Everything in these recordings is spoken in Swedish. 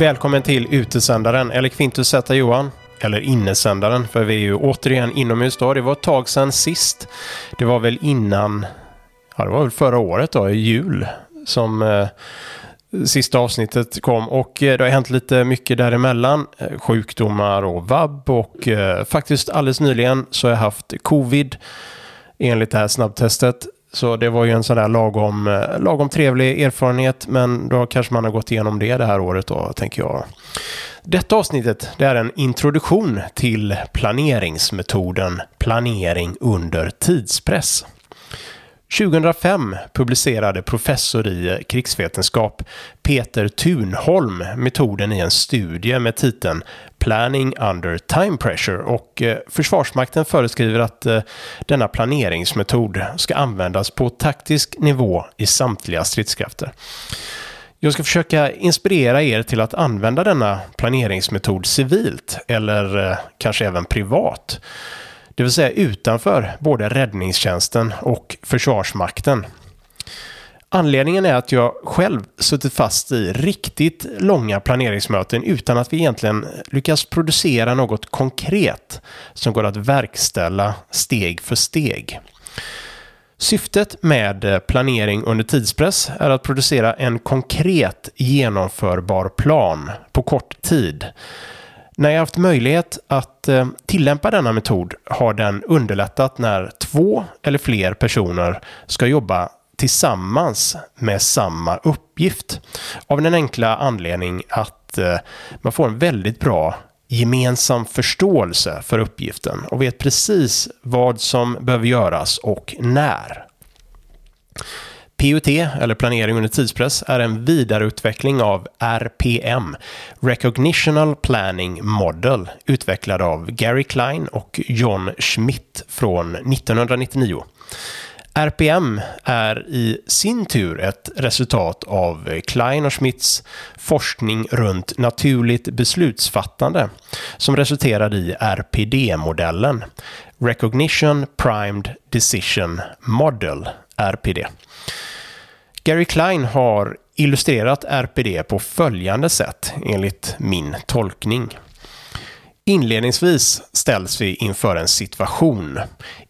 Välkommen till Utesändaren, eller Kvintus Z Johan. Eller innesändaren, för vi är ju återigen inomhus då. Det var ett tag sedan sist. Det var väl innan, ja det var väl förra året då, i jul, som eh, sista avsnittet kom. Och eh, det har hänt lite mycket däremellan. Eh, sjukdomar och vabb och eh, faktiskt alldeles nyligen så har jag haft covid enligt det här snabbtestet. Så det var ju en sån där lagom, eh, lagom trevlig erfarenhet, men då kanske man har gått igenom det det här året då, tänker jag. Detta avsnittet det är en introduktion till planeringsmetoden planering under tidspress. 2005 publicerade professor i krigsvetenskap Peter Thunholm metoden i en studie med titeln Planning under time pressure och eh, Försvarsmakten föreskriver att eh, denna planeringsmetod ska användas på taktisk nivå i samtliga stridskrafter. Jag ska försöka inspirera er till att använda denna planeringsmetod civilt eller eh, kanske även privat det vill säga utanför både räddningstjänsten och Försvarsmakten. Anledningen är att jag själv suttit fast i riktigt långa planeringsmöten utan att vi egentligen lyckas producera något konkret som går att verkställa steg för steg. Syftet med eh, planering under tidspress är att producera en konkret genomförbar plan på kort tid när jag haft möjlighet att eh, tillämpa denna metod har den underlättat när två eller fler personer ska jobba tillsammans med samma uppgift. Av den enkla anledning att eh, man får en väldigt bra gemensam förståelse för uppgiften och vet precis vad som behöver göras och när. PUT, eller planering under tidspress, är en vidareutveckling av RPM, Recognitional Planning Model, utvecklad av Gary Klein och John Schmidt från 1999. RPM är i sin tur ett resultat av Klein och Schmidts forskning runt naturligt beslutsfattande som resulterade i RPD-modellen, Recognition Primed Decision Model, RPD. Gary Klein har illustrerat RPD på följande sätt enligt min tolkning. Inledningsvis ställs vi inför en situation.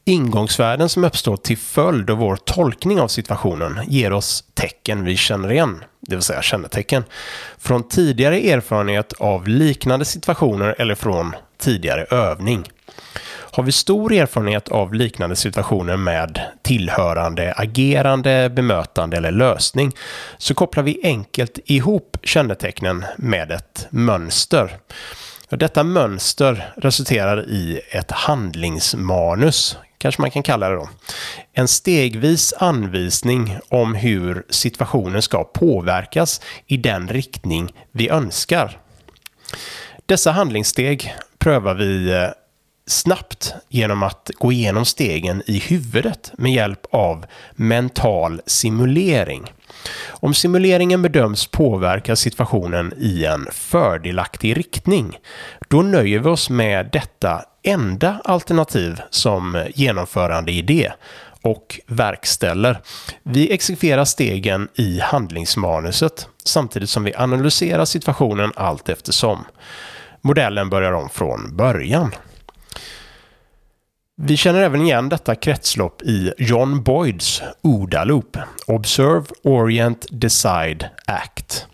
Ingångsvärden som uppstår till följd av vår tolkning av situationen ger oss tecken vi känner igen, det vill säga kännetecken, från tidigare erfarenhet av liknande situationer eller från tidigare övning. Har vi stor erfarenhet av liknande situationer med tillhörande agerande, bemötande eller lösning så kopplar vi enkelt ihop kännetecknen med ett mönster. Detta mönster resulterar i ett handlingsmanus, kanske man kan kalla det då. En stegvis anvisning om hur situationen ska påverkas i den riktning vi önskar. Dessa handlingssteg prövar vi eh, snabbt genom att gå igenom stegen i huvudet med hjälp av mental simulering. Om simuleringen bedöms påverka situationen i en fördelaktig riktning, då nöjer vi oss med detta enda alternativ som genomförande idé och verkställer. Vi exekverar stegen i handlingsmanuset samtidigt som vi analyserar situationen allt eftersom. Modellen börjar om från början. Vi känner även igen detta kretslopp i John Boyds ODA-loop, Observe, Orient, Decide, Act.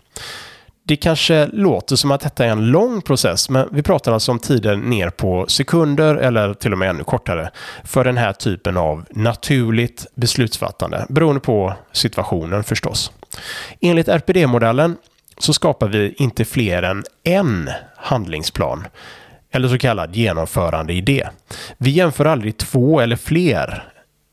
Det kanske låter som att detta är en lång process, men vi pratar alltså om tider ner på sekunder eller till och med ännu kortare för den här typen av naturligt beslutsfattande, beroende på situationen förstås. Enligt RPD-modellen så skapar vi inte fler än en handlingsplan eller så kallad genomförandeidé. Vi jämför aldrig två eller fler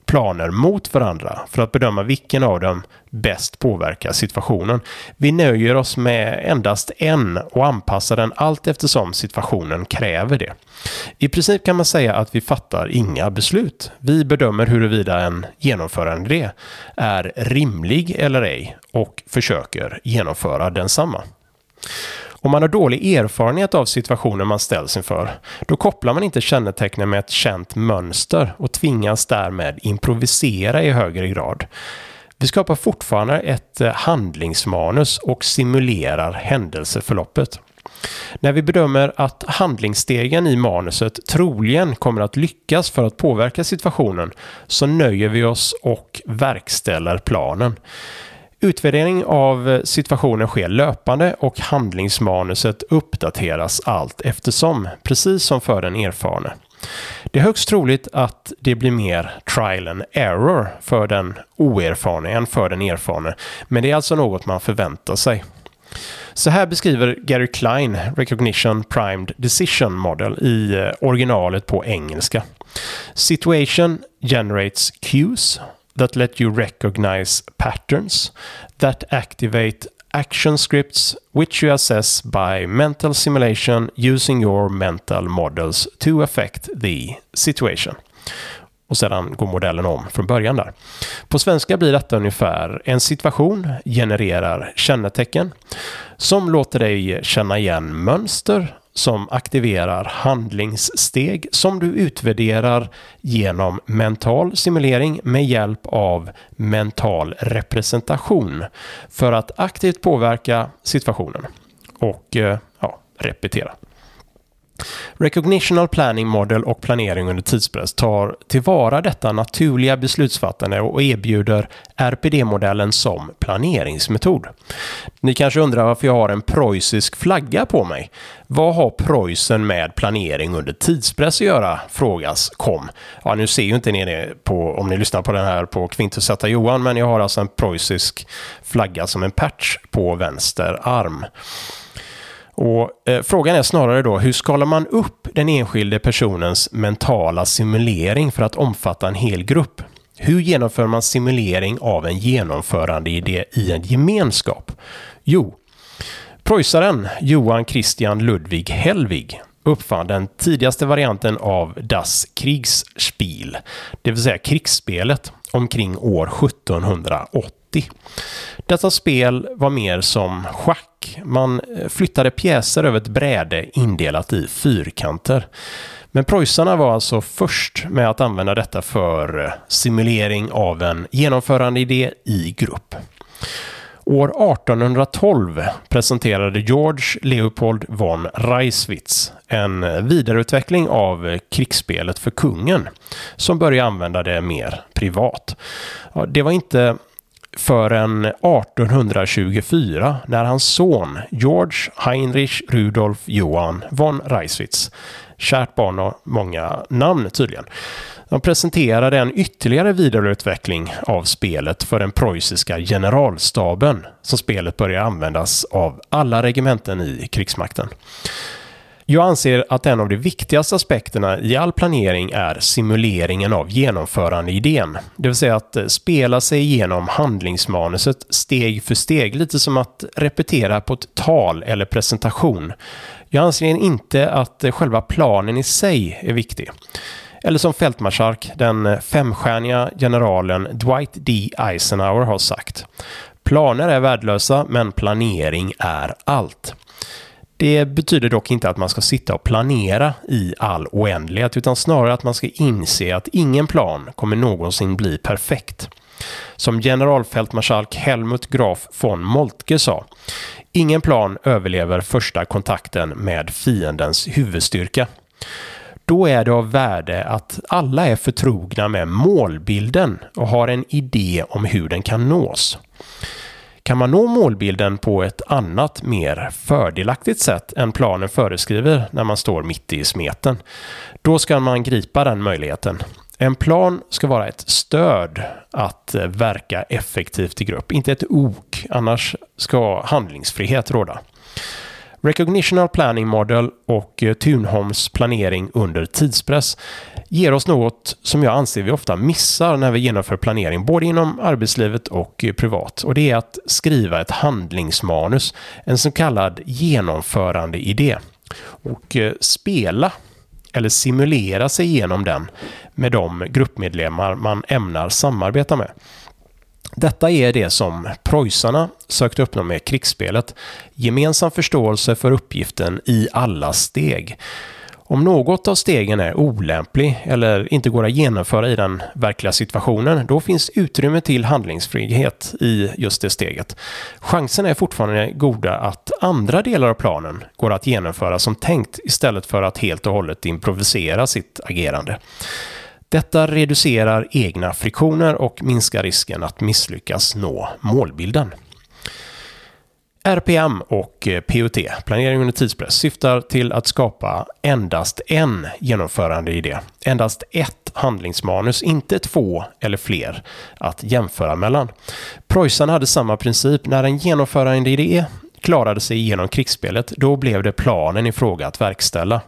planer mot varandra för att bedöma vilken av dem bäst påverkar situationen. Vi nöjer oss med endast en och anpassar den allt eftersom situationen kräver det. I princip kan man säga att vi fattar inga beslut. Vi bedömer huruvida en genomförandeidé är rimlig eller ej och försöker genomföra densamma. Om man har dålig erfarenhet av situationen man ställs inför, då kopplar man inte kännetecknen med ett känt mönster och tvingas därmed improvisera i högre grad. Vi skapar fortfarande ett eh, handlingsmanus och simulerar händelseförloppet. När vi bedömer att handlingsstegen i manuset troligen kommer att lyckas för att påverka situationen så nöjer vi oss och verkställer planen. Utvärdering av situationen sker löpande och handlingsmanuset uppdateras allt eftersom, precis som för den erfarne. Det är högst troligt att det blir mer trial and error för den oerfarne än för den erfarne, men det är alltså något man förväntar sig. Så här beskriver Gary Klein Recognition Primed Decision Model i eh, originalet på engelska. Situation generates cues that let you recognize patterns that activate action scripts which you assess by mental simulation using your mental models to affect the situation. Och sedan går modellen om från början där. På svenska blir detta ungefär en situation genererar kännetecken som låter dig känna igen mönster som aktiverar handlingssteg som du utvärderar genom mental simulering med hjälp av mental representation för att aktivt påverka situationen och eh, ja, repetera. Recognitional Planning Model och planering under tidspress tar tillvara detta naturliga beslutsfattande och erbjuder RPD-modellen som planeringsmetod. Ni kanske undrar varför jag har en preussisk flagga på mig. Vad har Preussen med planering under tidspress att göra? Frågas kom. Ja, nu ser ju inte ni det på, om ni lyssnar på den här på Quintus Z Johan, men jag har alltså en preussisk flagga som en patch på vänster arm. Och eh, Frågan är snarare då hur skalar man upp den enskilde personens mentala simulering för att omfatta en hel grupp? Hur genomför man simulering av en genomförande idé i en gemenskap? Jo, preussaren Johan Christian Ludwig Hellwig uppfann den tidigaste varianten av Das Kriegsspiel, det vill säga krigsspelet, omkring år 1780. Detta spel var mer som schack. Man eh, flyttade pjäser över ett bräde indelat i fyrkanter. Men preussarna var alltså först med att använda detta för eh, simulering av en genomförande idé i grupp. År 1812 presenterade George Leopold von Reiswitz en eh, vidareutveckling av krigsspelet för kungen som började använda det mer privat. Det var inte förrän 1824 när hans son George Heinrich Rudolf Johan von Reiswitz, kärt barn och många namn tydligen, de presenterade en ytterligare vidareutveckling av spelet för den preussiska generalstaben som spelet började användas av alla regementen i krigsmakten. Jag anser att en av de viktigaste aspekterna i all planering är simuleringen av genomförandeidén. Det vill säga att eh, spela sig igenom handlingsmanuset steg för steg, lite som att repetera på ett tal eller presentation. Jag anser inte att eh, själva planen i sig är viktig. Eller som fältmarskalk, den eh, femstjärniga generalen Dwight D. Eisenhower har sagt. Planer är värdelösa, men planering är allt. Det betyder dock inte att man ska sitta och planera i all oändlighet utan snarare att man ska inse att ingen plan kommer någonsin bli perfekt. Som generalfältmarskalk Helmut Graf von Moltke sa, ingen plan överlever första kontakten med fiendens huvudstyrka. Då är det av värde att alla är förtrogna med målbilden och har en idé om hur den kan nås. Kan man nå målbilden på ett annat, mer fördelaktigt sätt än planen föreskriver när man står mitt i smeten, då ska man gripa den möjligheten. En plan ska vara ett stöd att eh, verka effektivt i grupp, inte ett ok, annars ska handlingsfrihet råda. Recognitional Planning Model och Tunholms Thunholms planering under tidspress ger oss något som jag anser vi ofta missar när vi genomför planering, både inom arbetslivet och eh, privat. Och det är att skriva ett handlingsmanus, en så kallad genomförande idé. Och eh, spela eller simulera sig igenom den med de gruppmedlemmar man ämnar samarbeta med. Detta är det som preussarna sökte uppnå med krigsspelet. Gemensam förståelse för uppgiften i alla steg. Om något av stegen är olämplig eller inte går att genomföra i den verkliga situationen, då finns utrymme till handlingsfrihet i just det steget. Chansen är fortfarande goda att andra delar av planen går att genomföra som tänkt istället för att helt och hållet improvisera sitt agerande. Detta reducerar egna friktioner och minskar risken att misslyckas nå målbilden. RPM och eh, POT, planering under tidspress, syftar till att skapa endast en genomförande idé. Endast ett handlingsmanus, inte två eller fler att jämföra mellan. Preussen hade samma princip. När en genomförande idé klarade sig genom krigsspelet, då blev det planen i fråga att verkställa.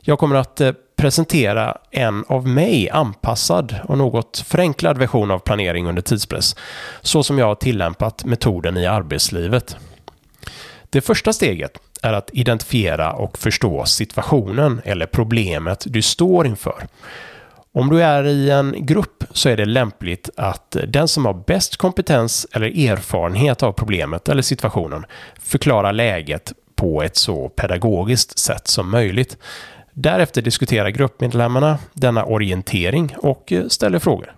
Jag kommer att eh, presentera en av mig anpassad och något förenklad version av planering under tidspress, så som jag har tillämpat metoden i arbetslivet. Det första steget är att identifiera och förstå situationen eller problemet du står inför. Om du är i en grupp så är det lämpligt att den som har bäst kompetens eller erfarenhet av problemet eller situationen förklarar läget på ett så pedagogiskt sätt som möjligt. Därefter diskuterar gruppmedlemmarna denna orientering och eh, ställer frågor.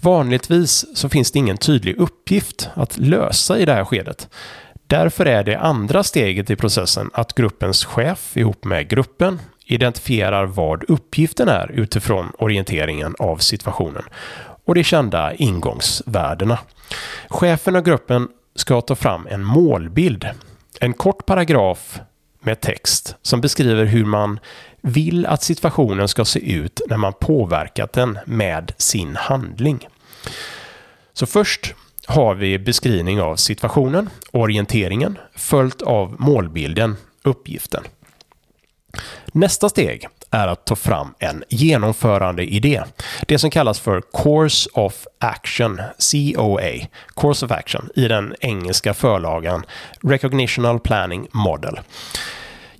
Vanligtvis så finns det ingen tydlig uppgift att lösa i det här skedet. Därför är det andra steget i processen att gruppens chef ihop med gruppen identifierar vad uppgiften är utifrån orienteringen av situationen och de kända ingångsvärdena. Chefen och gruppen ska ta fram en målbild, en kort paragraf med text som beskriver hur man vill att situationen ska se ut när man påverkat den med sin handling. Så först har vi beskrivning av situationen, orienteringen, följt av målbilden, uppgiften. Nästa steg är att ta fram en genomförande idé. Det som kallas för Course of Action, COA, Course of Action, i den engelska förlagan Recognitional Planning Model.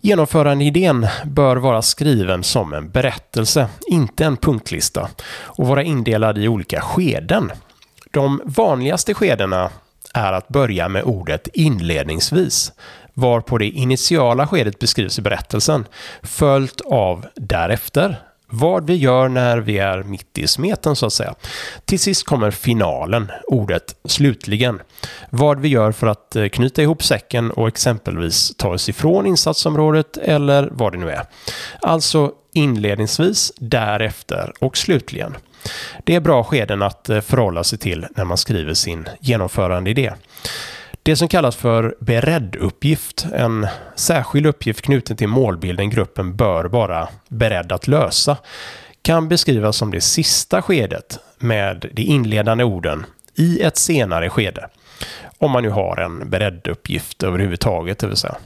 Genomförandeidén bör vara skriven som en berättelse, inte en punktlista, och vara indelad i olika skeden. De vanligaste skedena är att börja med ordet inledningsvis, varpå det initiala skedet beskrivs i berättelsen, följt av därefter, vad vi gör när vi är mitt i smeten så att säga. Till sist kommer finalen, ordet slutligen. Vad vi gör för att eh, knyta ihop säcken och exempelvis ta oss ifrån insatsområdet eller vad det nu är. Alltså inledningsvis, därefter och slutligen. Det är bra skeden att eh, förhålla sig till när man skriver sin genomförandeidé. Det som kallas för beredd-uppgift, en särskild uppgift knuten till målbilden gruppen bör vara beredd att lösa, kan beskrivas som det sista skedet med de inledande orden i ett senare skede. Om man nu har en beredd-uppgift överhuvudtaget, det vill säga.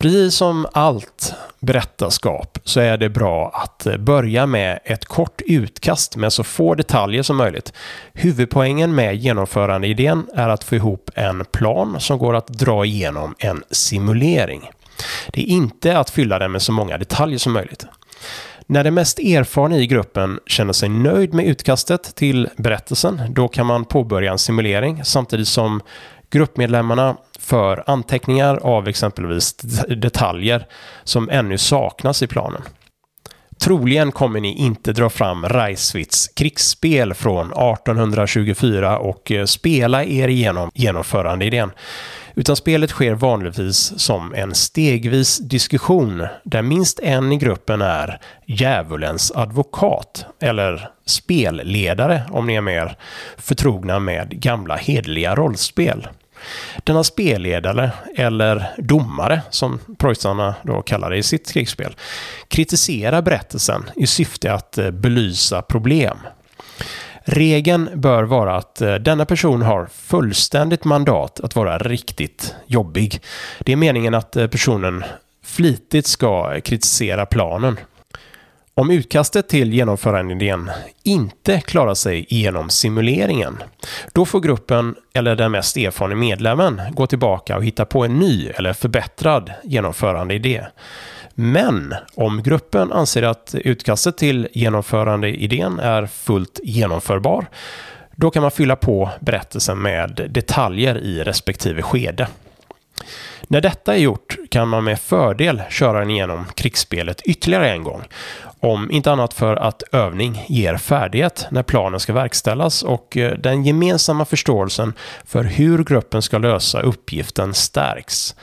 Precis som allt berättarskap så är det bra att eh, börja med ett kort utkast med så få detaljer som möjligt. Huvudpoängen med genomförandeidén är att få ihop en plan som går att dra igenom en simulering. Det är inte att fylla den med så många detaljer som möjligt. När den mest erfarna i gruppen känner sig nöjd med utkastet till berättelsen, då kan man påbörja en simulering samtidigt som gruppmedlemmarna för anteckningar av exempelvis detaljer som ännu saknas i planen. Troligen kommer ni inte dra fram Reiswitz krigsspel från 1824 och eh, spela er igenom genomförandeidén. Utan spelet sker vanligtvis som en stegvis diskussion där minst en i gruppen är djävulens advokat eller spelledare om ni är mer förtrogna med gamla hedliga rollspel. Denna spelledare, eller domare som preussarna då kallar det i sitt krigsspel, kritiserar berättelsen i syfte att eh, belysa problem. Regeln bör vara att eh, denna person har fullständigt mandat att vara riktigt jobbig. Det är meningen att eh, personen flitigt ska kritisera planen. Om utkastet till genomförandeidén inte klarar sig genom simuleringen, då får gruppen eller den mest erfarna medlemmen gå tillbaka och hitta på en ny eller förbättrad genomförandeidé. Men om gruppen anser att utkastet till genomförandeidén är fullt genomförbar, då kan man fylla på berättelsen med detaljer i respektive skede. När detta är gjort kan man med fördel köra den igenom krigsspelet ytterligare en gång. Om inte annat för att övning ger färdighet när planen ska verkställas och eh, den gemensamma förståelsen för hur gruppen ska lösa uppgiften stärks.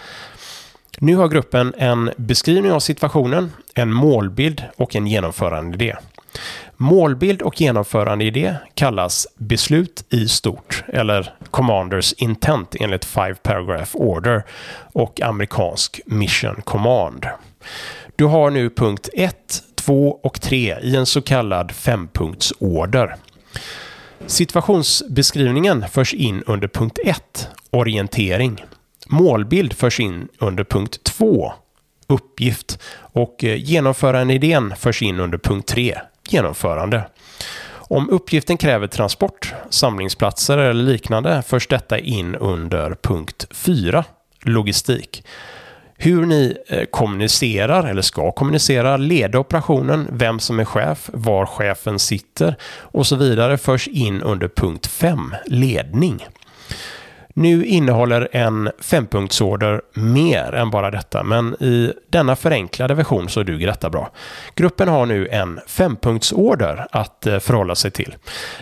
Nu har gruppen en beskrivning av situationen, en målbild och en genomförandeidé. Målbild och genomförandeidé kallas beslut i stort eller Commanders Intent enligt Five Paragraph Order och amerikansk Mission Command. Du har nu punkt 1, 2 och 3 i en så kallad fempunktsorder. Situationsbeskrivningen förs in under punkt 1, orientering. Målbild förs in under punkt 2, uppgift och eh, genomförandeidén förs in under punkt 3, genomförande. Om uppgiften kräver transport, samlingsplatser eller liknande förs detta in under punkt 4, logistik. Hur ni eh, kommunicerar eller ska kommunicera, leda operationen, vem som är chef, var chefen sitter och så vidare förs in under punkt 5, ledning. Nu innehåller en fempunktsorder mer än bara detta, men i denna förenklade version så duger detta bra. Gruppen har nu en fempunktsorder att eh, förhålla sig till.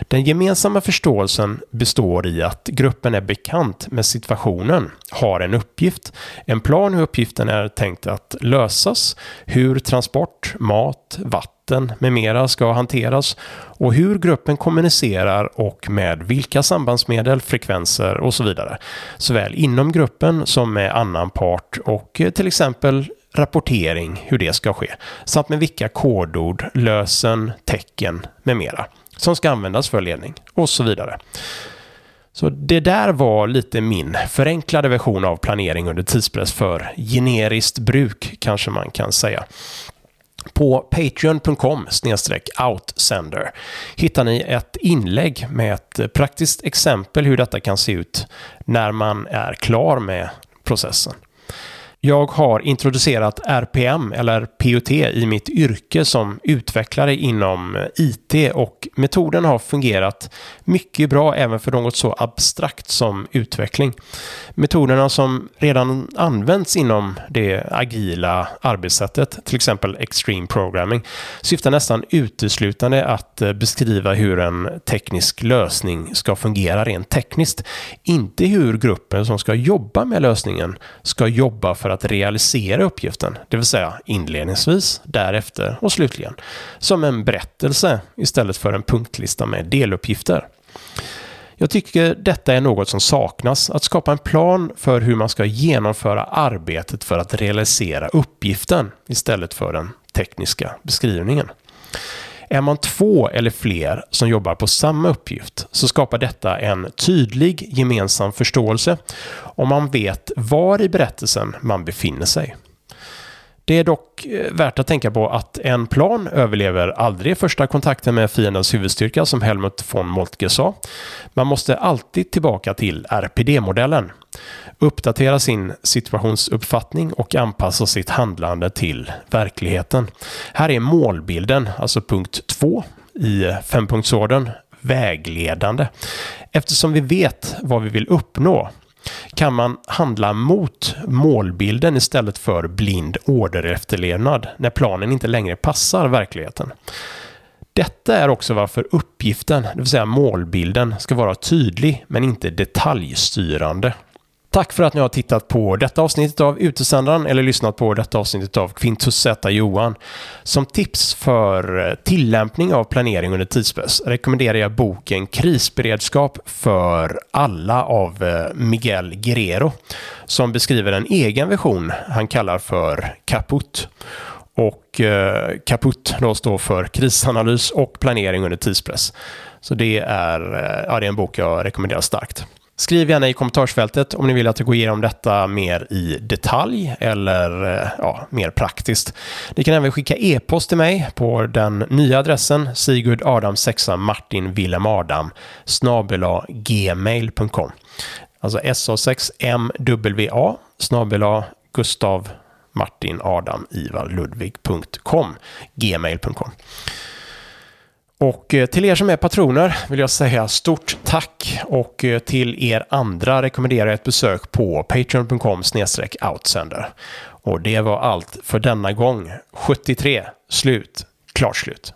Den gemensamma förståelsen består i att gruppen är bekant med situationen, har en uppgift, en plan hur uppgiften är tänkt att lösas, hur transport, mat, vatten vatten med mera ska hanteras och hur gruppen kommunicerar och med vilka sambandsmedel, frekvenser och så vidare. Såväl inom gruppen som med annan part och eh, till exempel rapportering, hur det ska ske, samt med vilka kodord, lösen, tecken med mera som ska användas för ledning och så vidare. Så det där var lite min förenklade version av planering under tidspress för generiskt bruk kanske man kan säga. På patreon.com outsender hittar ni ett inlägg med ett praktiskt exempel hur detta kan se ut när man är klar med processen. Jag har introducerat RPM eller POT i mitt yrke som utvecklare inom eh, IT och metoden har fungerat mycket bra även för något så abstrakt som utveckling. Metoderna som redan används inom det agila arbetssättet, till exempel Extreme Programming, syftar nästan uteslutande att eh, beskriva hur en teknisk lösning ska fungera rent tekniskt. Inte hur gruppen som ska jobba med lösningen ska jobba för att att realisera uppgiften, det vill säga inledningsvis, därefter och slutligen, som en berättelse istället för en punktlista med deluppgifter. Jag tycker detta är något som saknas, att skapa en plan för hur man ska genomföra arbetet för att realisera uppgiften istället för den tekniska beskrivningen. Är man två eller fler som jobbar på samma uppgift så skapar detta en tydlig gemensam förståelse och man vet var i berättelsen man befinner sig. Det är dock eh, värt att tänka på att en plan överlever aldrig första kontakten med fiendens huvudstyrka som Helmut von Moltke sa. Man måste alltid tillbaka till RPD-modellen. Uppdatera sin situationsuppfattning och anpassa sitt handlande till verkligheten. Här är målbilden, alltså punkt 2 i fempunktsorden, vägledande. Eftersom vi vet vad vi vill uppnå kan man handla mot målbilden istället för blind orderefterlevnad när planen inte längre passar verkligheten. Detta är också varför uppgiften, det vill säga målbilden, ska vara tydlig men inte detaljstyrande. Tack för att ni har tittat på detta avsnittet av Utesändaren eller lyssnat på detta avsnittet av Quintus Z Johan. Som tips för eh, tillämpning av planering under tidspress rekommenderar jag boken Krisberedskap för alla av eh, Miguel Guerrero som beskriver en egen version han kallar för Kaput. Och eh, Kaput då står för krisanalys och planering under tidspress. Så det är, eh, ja, det är en bok jag rekommenderar starkt. Skriv gärna i kommentarsfältet om ni vill att jag går igenom detta mer i detalj eller eh, ja, mer praktiskt. Ni kan även skicka e-post till mig på den nya adressen Sigurd Adam 6 Martin Willem Adam gmail.com Alltså SA6MWA snabela Gustav Martin Adam Ivar Ludvig.com gmail.com och eh, till er som är patroner vill jag säga stort tack och eh, till er andra rekommenderar jag ett besök på patreon.com outsender. Och det var allt för denna gång. 73, slut, klart slut.